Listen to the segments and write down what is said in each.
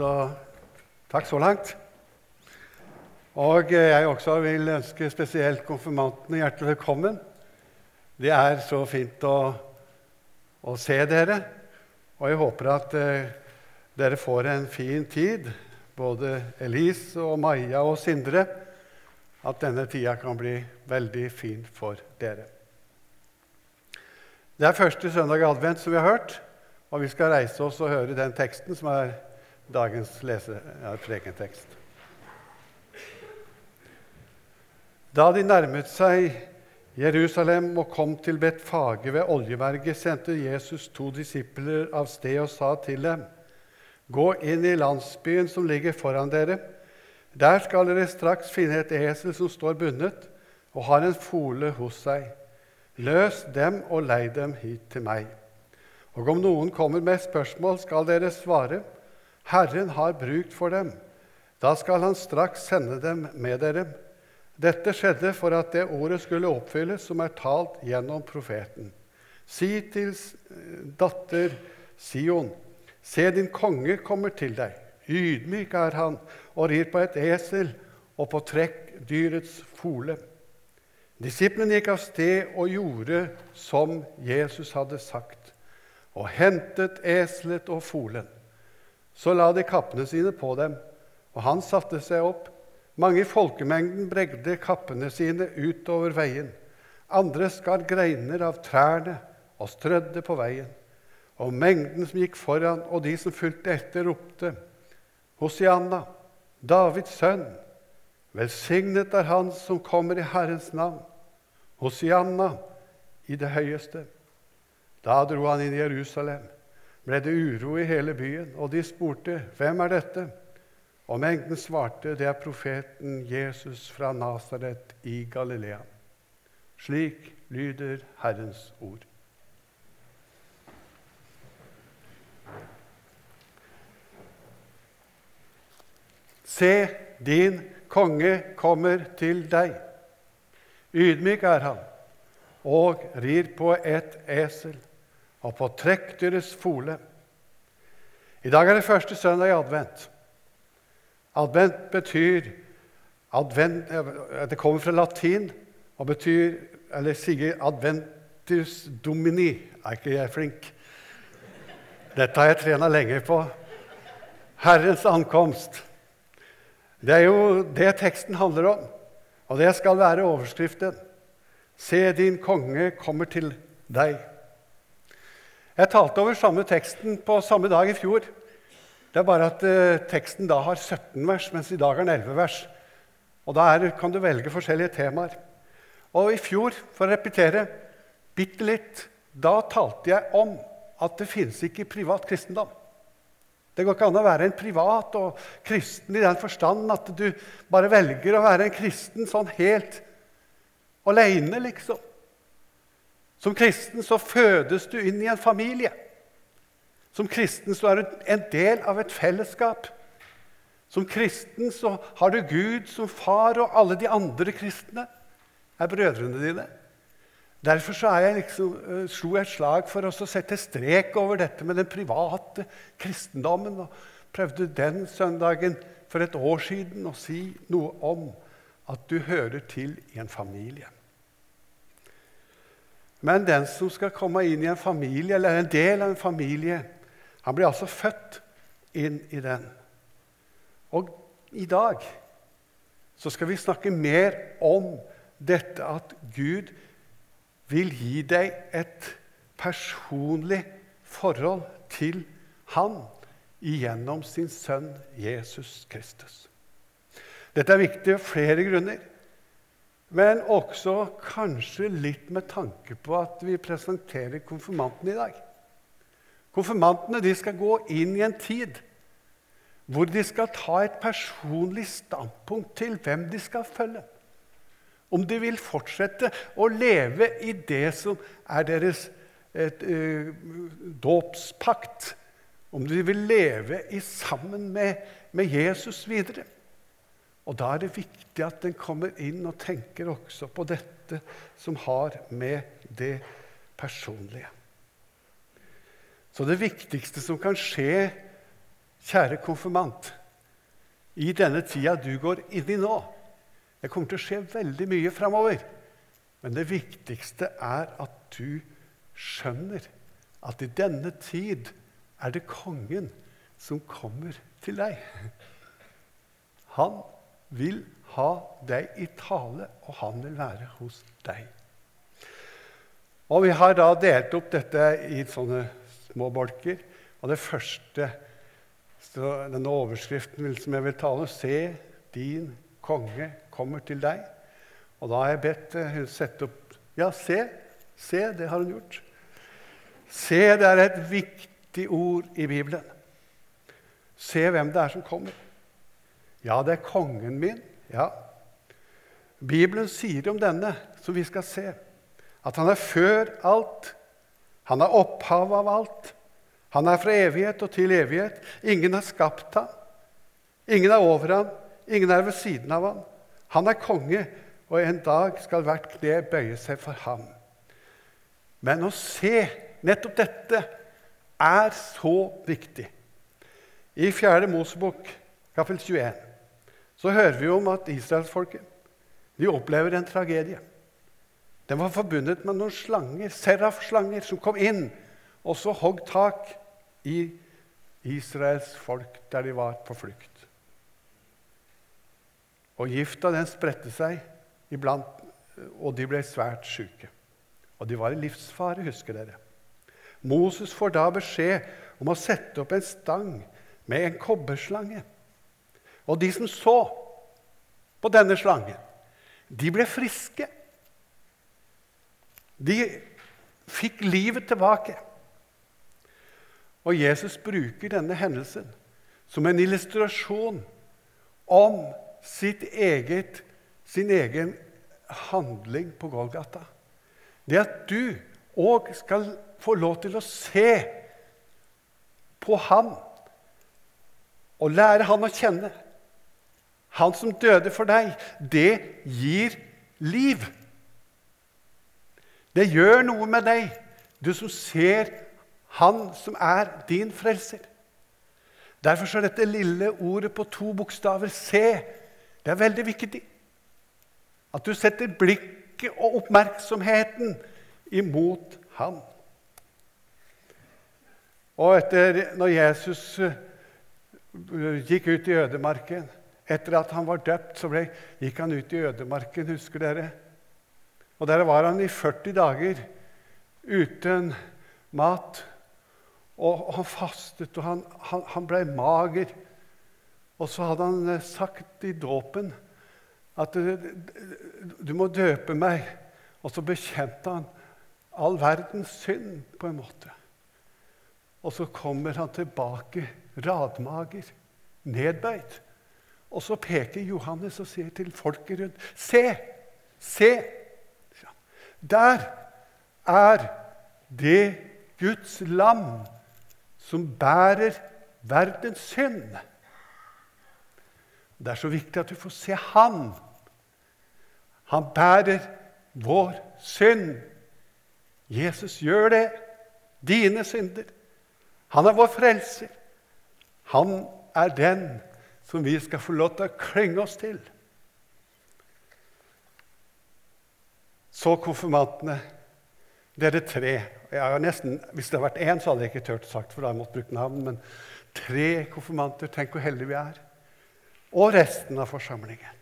Så takk så langt. Og jeg også vil ønske spesielt konfirmantene hjertelig velkommen. Det er så fint å, å se dere, og jeg håper at eh, dere får en fin tid, både Elise og Maja og Sindre, at denne tida kan bli veldig fin for dere. Det er første søndag i advent, som vi har hørt, og vi skal reise oss og høre den teksten som er dagens lese, ja, prekentekst. Da de nærmet seg Jerusalem og kom til Betfage ved Oljeberget, sendte Jesus to disipler av sted og sa til dem.: Gå inn i landsbyen som ligger foran dere. Der skal dere straks finne et esel som står bundet og har en fole hos seg. Løs dem og lei dem hit til meg. Og om noen kommer med spørsmål, skal dere svare, Herren har brukt for dem. Da skal han straks sende dem med dere. Dette skjedde for at det ordet skulle oppfylles som er talt gjennom profeten. Si til datter Sion, se din konge kommer til deg. Ydmyk er han og rir på et esel og på trekkdyrets fole. Disiplene gikk av sted og gjorde som Jesus hadde sagt, og hentet eselet og folen. Så la de kappene sine på dem, og han satte seg opp mange i folkemengden bregde kappene sine utover veien. Andre skar greiner av trærne og strødde på veien. Og mengden som gikk foran, og de som fulgte etter, ropte, Hosianna, Davids sønn, velsignet er Han som kommer i Herrens navn. Hosianna i det høyeste. Da dro han inn i Jerusalem. Ble det uro i hele byen, og de spurte, Hvem er dette? Og mengden svarte, det er profeten Jesus fra Nasaret i Galilea. Slik lyder Herrens ord. Se, din konge kommer til deg. Ydmyk er han og rir på et esel og på trekkdyrets fole. I dag er det første søndag i advent. Advent betyr advent, Det kommer fra latin og betyr Eller sier adventus domini. Er ikke jeg flink? Dette har jeg trena lenge på. Herrens ankomst. Det er jo det teksten handler om, og det skal være overskriften. Se, din konge kommer til deg. Jeg talte over samme teksten på samme dag i fjor. Det er bare at eh, teksten da har 17 vers, mens i dag er den 11 vers. Og Da er, kan du velge forskjellige temaer. Og i fjor, for å repetere bitte litt, da talte jeg om at det finnes ikke privat kristendom. Det går ikke an å være en privat og kristen i den forstand at du bare velger å være en kristen sånn helt aleine, liksom. Som kristen så fødes du inn i en familie. Som kristen så er du en del av et fellesskap. Som kristen så har du Gud som far, og alle de andre kristne er brødrene dine. Derfor så jeg liksom, uh, slo jeg et slag for å sette strek over dette med den private kristendommen. og Prøvde den søndagen for et år siden å si noe om at du hører til i en familie. Men den som skal komme inn i en familie, eller en del av en familie, han blir altså født inn i den. Og i dag så skal vi snakke mer om dette at Gud vil gi deg et personlig forhold til Han gjennom sin sønn Jesus Kristus. Dette er viktig av flere grunner, men også kanskje litt med tanke på at vi presenterer konfirmantene i dag. Konfirmantene de skal gå inn i en tid hvor de skal ta et personlig standpunkt til hvem de skal følge. Om de vil fortsette å leve i det som er deres et, uh, dåpspakt. Om de vil leve sammen med, med Jesus videre. Og Da er det viktig at en kommer inn og tenker også på dette som har med det personlige så det viktigste som kan skje kjære konfirmant, i denne tida du går inn i nå Det kommer til å skje veldig mye framover. Men det viktigste er at du skjønner at i denne tid er det kongen som kommer til deg. Han vil ha deg i tale, og han vil være hos deg. Og Vi har da delt opp dette i sånne små bolker. Og det første, denne overskriften som jeg vil tale, Se, din konge kommer til deg. Og da har jeg bedt eh, hun sette opp Ja, se. Se, det har hun gjort. Se, det er et viktig ord i Bibelen. Se hvem det er som kommer. Ja, det er kongen min. Ja. Bibelen sier om denne, som vi skal se. At han er før alt. Han er opphavet av alt. Han er fra evighet og til evighet. Ingen har skapt ham. Ingen er over ham. Ingen er ved siden av ham. Han er konge, og en dag skal hvert kne bøye seg for ham. Men å se nettopp dette er så viktig. I 4. Mosebok, kapittel 21, så hører vi om at israelsfolket opplever en tragedie. Den var forbundet med noen slanger, serafslanger, som kom inn og så hogg tak i Israels folk der de var på flukt. Og gifta den spredte seg iblant, og de ble svært syke. Og de var i livsfare, husker dere. Moses får da beskjed om å sette opp en stang med en kobberslange. Og de som så på denne slangen, de ble friske. De fikk livet tilbake. Og Jesus bruker denne hendelsen som en illustrasjon om eget, sin egen handling på Golgata. Det at du òg skal få lov til å se på ham og lære han å kjenne. Han som døde for deg, det gir liv. Det gjør noe med deg, du som ser Han som er din frelser. Derfor er dette lille ordet på to bokstaver, 'se', det er veldig viktig. At du setter blikket og oppmerksomheten imot ham. Og etter, når Jesus eh, gikk ut i ødemarken Etter at han var døpt, så ble, gikk han ut i ødemarken, husker dere? Og der var han i 40 dager uten mat. Og han fastet, og han, han, han ble mager. Og så hadde han eh, sagt i dåpen at du må døpe meg. Og så bekjente han all verdens synd, på en måte. Og så kommer han tilbake radmager, nedbøyd. Og så peker Johannes og sier til folket rundt Se! Se! Der er det Guds lam som bærer verdens synd. Det er så viktig at du får se Han. Han bærer vår synd. Jesus gjør det. Dine synder. Han er vår frelser. Han er den som vi skal få lov til å klenge oss til. Så konfirmantene. Dere tre. Nesten, hvis det hadde vært én, så hadde jeg ikke turt sagt, for da hadde jeg måttet bruke navn. Men tre konfirmanter. Tenk hvor heldige vi er. Og resten av forsamlingen.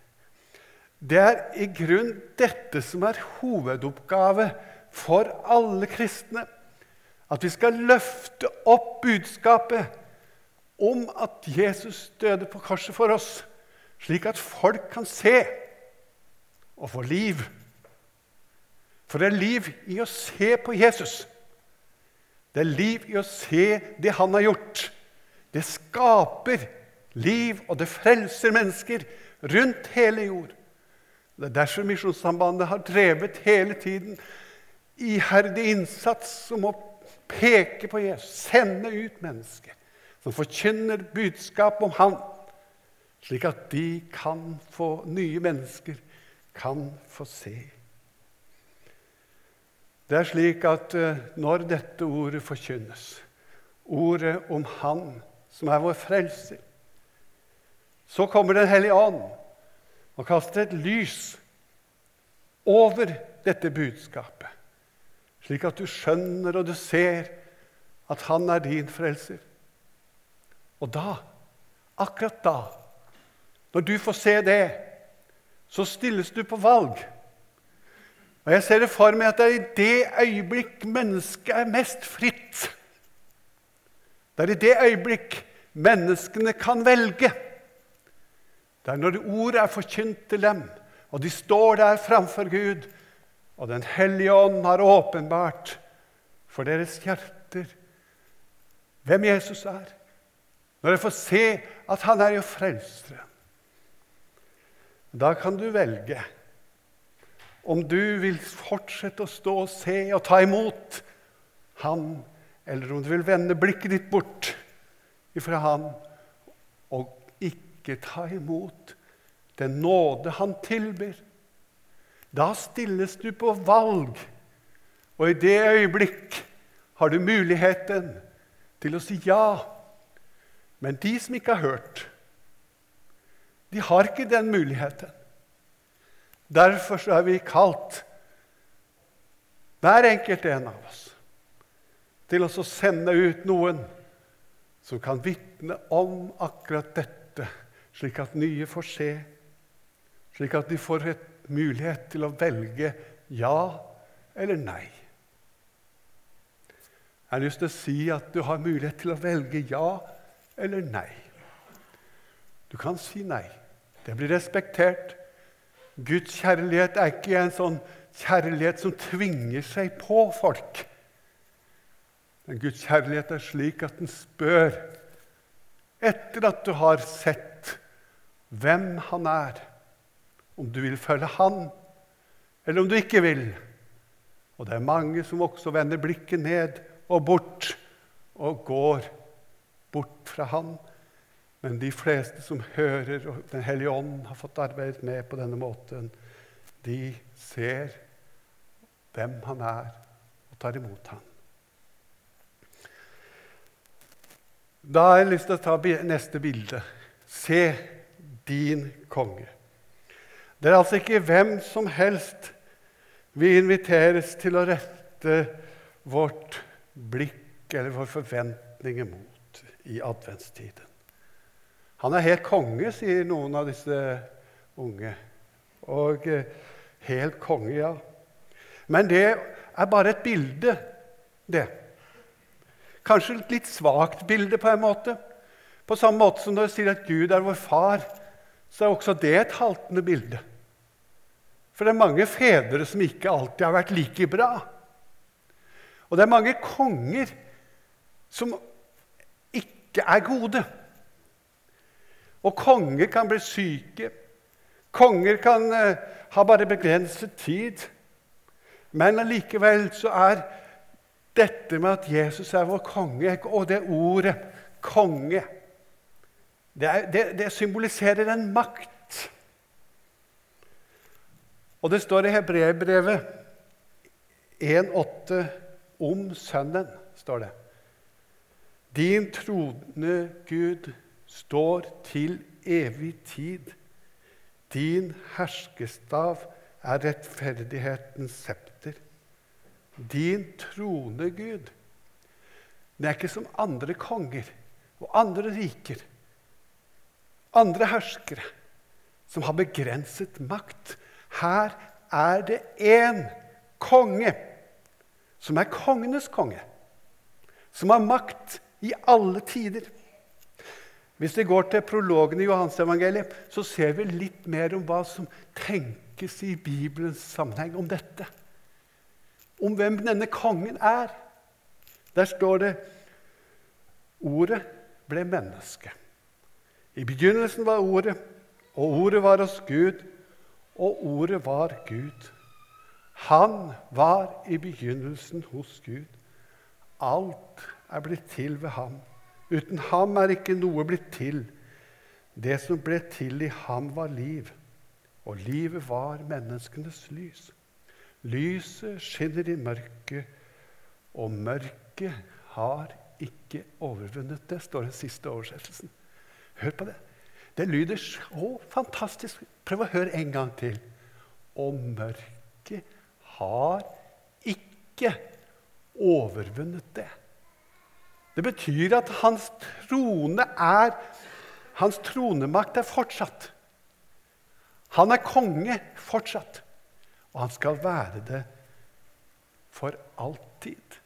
Det er i grunn dette som er hovedoppgave for alle kristne. At vi skal løfte opp budskapet om at Jesus døde på korset for oss, slik at folk kan se og få liv. For det er liv i å se på Jesus. Det er liv i å se det han har gjort. Det skaper liv, og det frelser mennesker rundt hele jord. Det er derfor Misjonssambandet har drevet hele tiden iherdig innsats som å peke på Jesus, sende ut mennesker som forkynner budskap om Han, slik at de kan få nye mennesker kan få se. Det er slik at eh, når dette ordet forkynnes, ordet om Han som er vår frelser. Så kommer Den hellige ånd og kaster et lys over dette budskapet, slik at du skjønner og du ser at han er din frelser. Og da, akkurat da, når du får se det, så stilles du på valg. Og Jeg ser det for meg at det er i det øyeblikk mennesket er mest fritt. Det er i det øyeblikk menneskene kan velge. Det er når ordet er forkynt til dem, og de står der framfor Gud, og Den hellige ånd har åpenbart for deres hjerter hvem Jesus er. Når jeg får se at han er jo frelseren. Da kan du velge om du vil fortsette å stå og se og ta imot han, eller om du vil vende blikket ditt bort ifra han og ikke ta imot den nåde han tilbyr. Da stilles du på valg, og i det øyeblikk har du muligheten til å si ja. Men de som ikke har hørt, de har ikke den muligheten. Derfor er vi kalt, hver enkelt en av oss, til å sende ut noen som kan vitne om akkurat dette, slik at nye får se, slik at de får et mulighet til å velge ja eller nei. Jeg har lyst til å si at du har mulighet til å velge ja eller nei. Du kan si nei. Det blir respektert. Guds kjærlighet er ikke en sånn kjærlighet som tvinger seg på folk. Men Guds kjærlighet er slik at den spør, etter at du har sett hvem han er, om du vil følge han, eller om du ikke vil. Og det er mange som også vender blikket ned og bort og går bort fra han. Men de fleste som hører, og Den hellige ånd har fått arbeidet med på denne måten, de ser hvem han er, og tar imot ham. Da har jeg lyst til å ta neste bilde. Se din konge. Det er altså ikke hvem som helst vi inviteres til å rette vårt blikk eller vår forventning mot i adventstiden. Han er helt konge, sier noen av disse unge. Og eh, helt konge, ja. Men det er bare et bilde, det. Kanskje et litt svakt bilde på en måte. På samme måte som når du sier at Gud er vår far, så er også det et haltende bilde. For det er mange fedre som ikke alltid har vært like bra. Og det er mange konger som ikke er gode. Og konger kan bli syke. Konger kan uh, ha bare begrenset tid. Men allikevel så er dette med at Jesus er vår konge, og det ordet 'konge' det, er, det, det symboliserer en makt. Og det står i Hebreerbrevet 1,8 om Sønnen, står det. Din trodende Gud står til evig tid. Din herskestav er rettferdighetens septer. Din trone, Gud. Det er ikke som andre konger og andre riker, andre herskere, som har begrenset makt. Her er det én konge, som er kongenes konge, som har makt i alle tider. Hvis vi går til prologen i Johansevangeliet, så ser vi litt mer om hva som tenkes i Bibelens sammenheng om dette. Om hvem denne kongen er. Der står det Ordet ble menneske. I begynnelsen var Ordet, og Ordet var hos Gud, og Ordet var Gud. Han var i begynnelsen hos Gud. Alt er blitt til ved ham. Uten ham er ikke noe blitt til. Det som ble til i ham, var liv, og livet var menneskenes lys. Lyset skinner i mørket, og mørket har ikke overvunnet det, står den siste oversettelsen. Hør på det. Det lyder så fantastisk. Prøv å høre en gang til. Og mørket har ikke overvunnet det. Det betyr at hans trone er Hans tronemakt er fortsatt. Han er konge fortsatt, og han skal være det for alltid.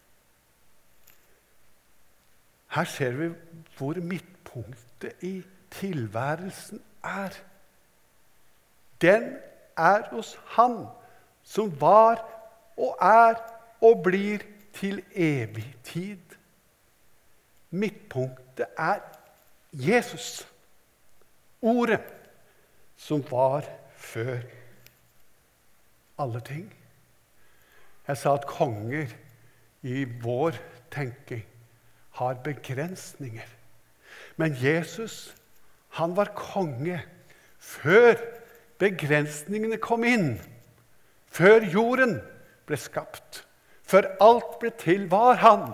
Her ser vi hvor midtpunktet i tilværelsen er. Den er hos Han som var og er og blir til evig tid. Midtpunktet er Jesus, Ordet, som var før alle ting. Jeg sa at konger i vår tenking har begrensninger. Men Jesus, han var konge før begrensningene kom inn. Før jorden ble skapt. Før alt ble til, var han.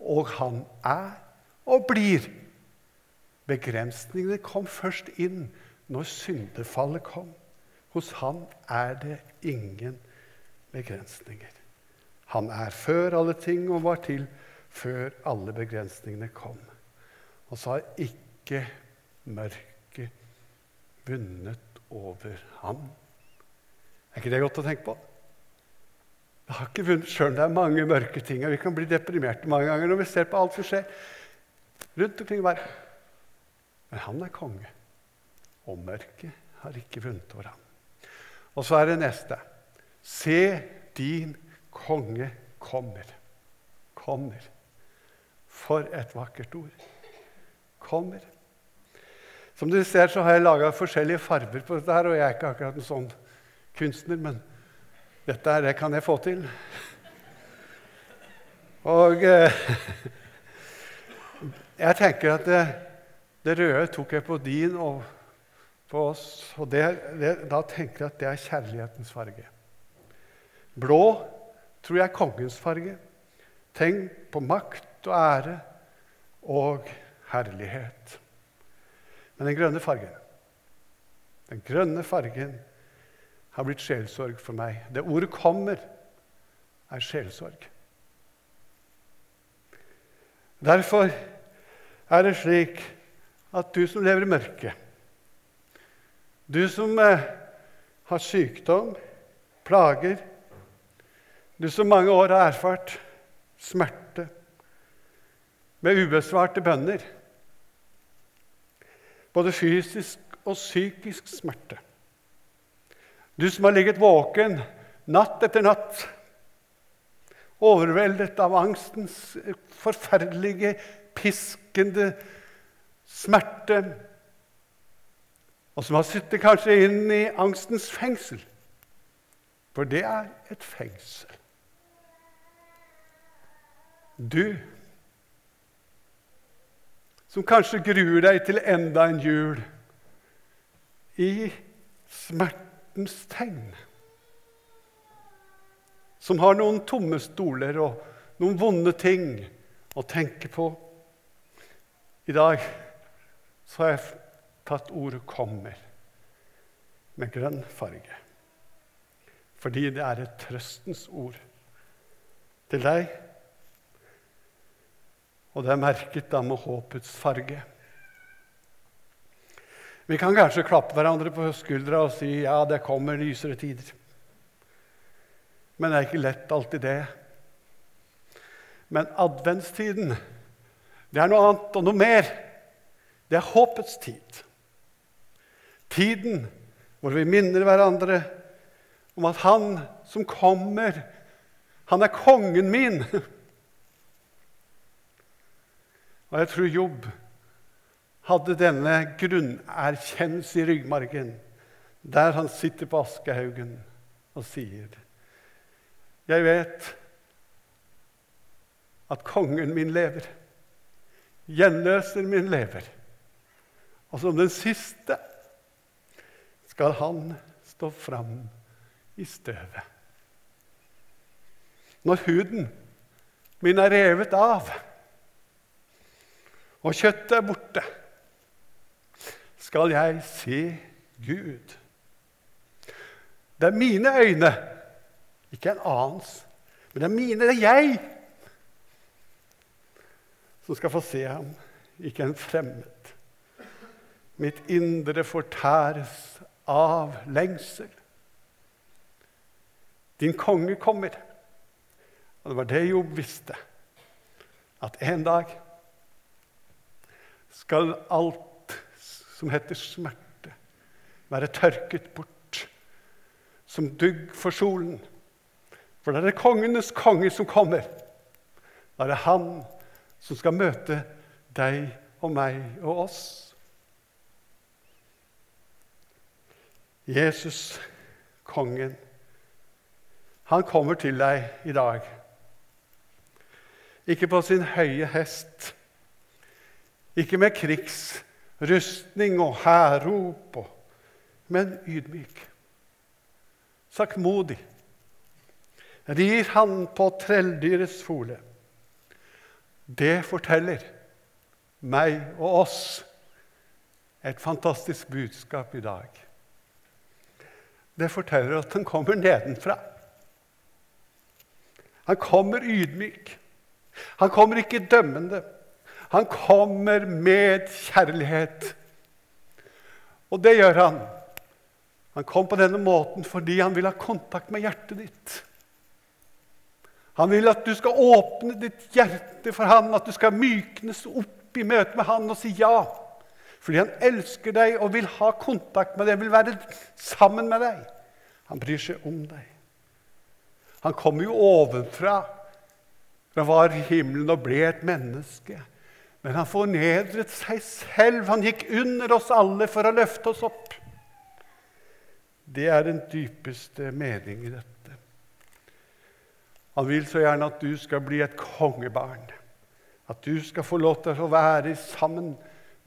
Og han er og blir. Begrensningene kom først inn når syndefallet kom. Hos han er det ingen begrensninger. Han er før alle ting og var til før alle begrensningene kom. Og så har ikke mørket vunnet over ham. Er ikke det godt å tenke på? Det har ikke vunnet sjøl det er mange mørke ting. og Vi kan bli deprimerte mange ganger når vi ser på alt som skjer rundt omkring i verden. Men han er konge, og mørket har ikke vunnet over ham. Og så er det neste. Se, din konge kommer. Kommer. For et vakkert ord. Kommer. Som dere ser, så har jeg laga forskjellige farger på dette, her, og jeg er ikke akkurat en sånn kunstner, men dette her, det kan jeg få til. Og eh, jeg tenker at det, det, røde tok jeg på din og på oss. Og det, det, da tenker jeg at det er kjærlighetens farge. Blå tror jeg er kongens farge. Tenk på makt og ære og herlighet. Men den grønne fargen, den grønne fargen har blitt sjelsorg for meg. Det ordet 'kommer' er sjelsorg. Derfor er det slik at du som lever i mørket, du som eh, har sykdom, plager, du som mange år har erfart smerte med ubesvarte bønner, både fysisk og psykisk smerte du som har ligget våken natt etter natt, overveldet av angstens forferdelige, piskende smerte, og som har sittet kanskje inn i angstens fengsel. For det er et fengsel. Du som kanskje gruer deg til enda en jul i smerte smertens tegn. Som har noen tomme stoler og noen vonde ting å tenke på. I dag så har jeg tatt ordet 'kommer' med grønn farge. Fordi det er et trøstens ord til deg. Og det er merket da med håpets farge. Vi kan kanskje klappe hverandre på skuldra og si ja, det kommer lysere tider. Men det er ikke lett alltid, det. Men adventstiden, det er noe annet og noe mer. Det er håpets tid. Tiden hvor vi minner hverandre om at han som kommer, han er kongen min. Og jeg tror Jobb hadde denne grunnerkjennelse i ryggmargen, der han sitter på Askehaugen og sier Jeg vet at kongen min lever. Gjenløser min lever. Og som den siste skal han stå fram i støvet. Når huden min er revet av, og kjøttet er borte, skal jeg se Gud. Det er mine øyne, ikke en annens, men det er mine, det er jeg, som skal få se ham, ikke en fremmed. Mitt indre fortæres av lengsel. Din konge kommer. Og det var det Jobb visste. At en dag skal alt som heter smerte, være tørket bort som dugg for solen. For det er kongenes konge som kommer. Da er det han som skal møte deg og meg og oss. Jesus, kongen, han kommer til deg i dag. Ikke på sin høye hest, ikke med krigsrustning og hærrop, men ydmyk, saktmodig. Rir han på trelldyrets fole. Det forteller meg og oss et fantastisk budskap i dag. Det forteller at han kommer nedenfra. Han kommer ydmyk. Han kommer ikke dømmende. Han kommer med kjærlighet. Og det gjør han. Han kom på denne måten fordi han vil ha kontakt med hjertet ditt. Han vil at du skal åpne ditt hjerte for han, at du skal myknes opp i møte med han og si ja. Fordi han elsker deg og vil ha kontakt med deg, vil være sammen med deg. Han bryr seg om deg. Han kommer jo ovenfra. Han var i himmelen og ble et menneske. Men han fornedret seg selv. Han gikk under oss alle for å løfte oss opp. Det er den dypeste mening i dette. Han vil så gjerne at du skal bli et kongebarn. At du skal få lov til å være sammen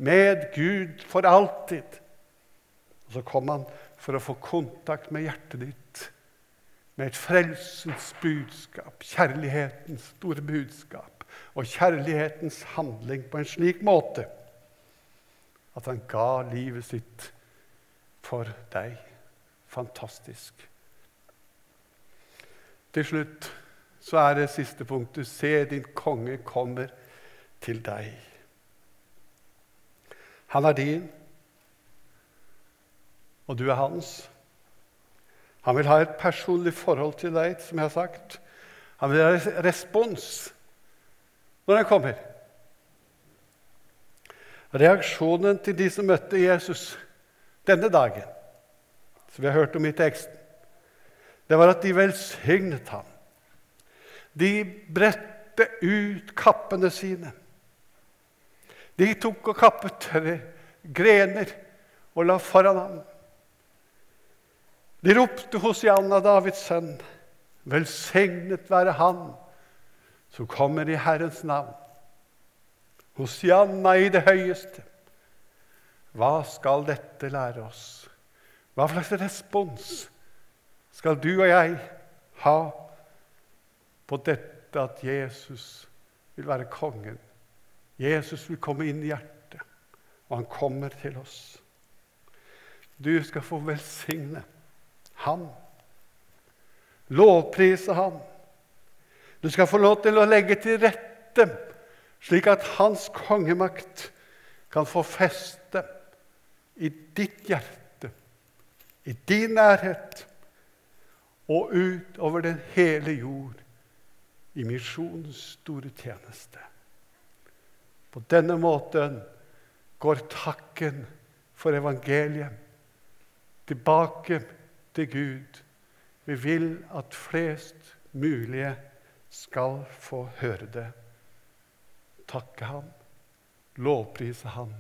med Gud for alltid. Og så kom han for å få kontakt med hjertet ditt med et frelsens budskap, kjærlighetens store budskap og kjærlighetens handling på en slik måte at han ga livet sitt for deg. Fantastisk. Til slutt så er det siste punktet Se, din konge kommer til deg. Han er din, og du er hans. Han vil ha et personlig forhold til deg, som jeg har sagt. Han vil ha respons når han kommer. Reaksjonen til de som møtte Jesus denne dagen, som vi har hørt om i teksten, det var at de velsignet ham. De bredte ut kappene sine. De tok og kappet tre grener og la foran ham. De ropte Hosianna, Davids sønn. Velsignet være Han som kommer i Herrens navn. Hosianna i det høyeste. Hva skal dette lære oss? Hva slags respons skal du og jeg ha på dette at Jesus vil være kongen? Jesus vil komme inn i hjertet, og han kommer til oss. Du skal få velsigne han. Lovprise han. Du skal få lov til å legge til rette, slik at hans kongemakt kan få feste i ditt hjerte, i din nærhet og utover den hele jord i misjonens store tjeneste. På denne måten går takken for evangeliet tilbake til Gud. Vi vil at flest mulige skal få høre det. Takke ham, lovprise ham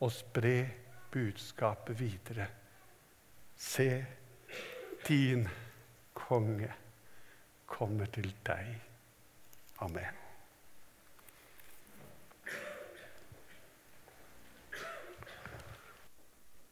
og spre budskapet videre. Se, din konge kommer til deg. Amen.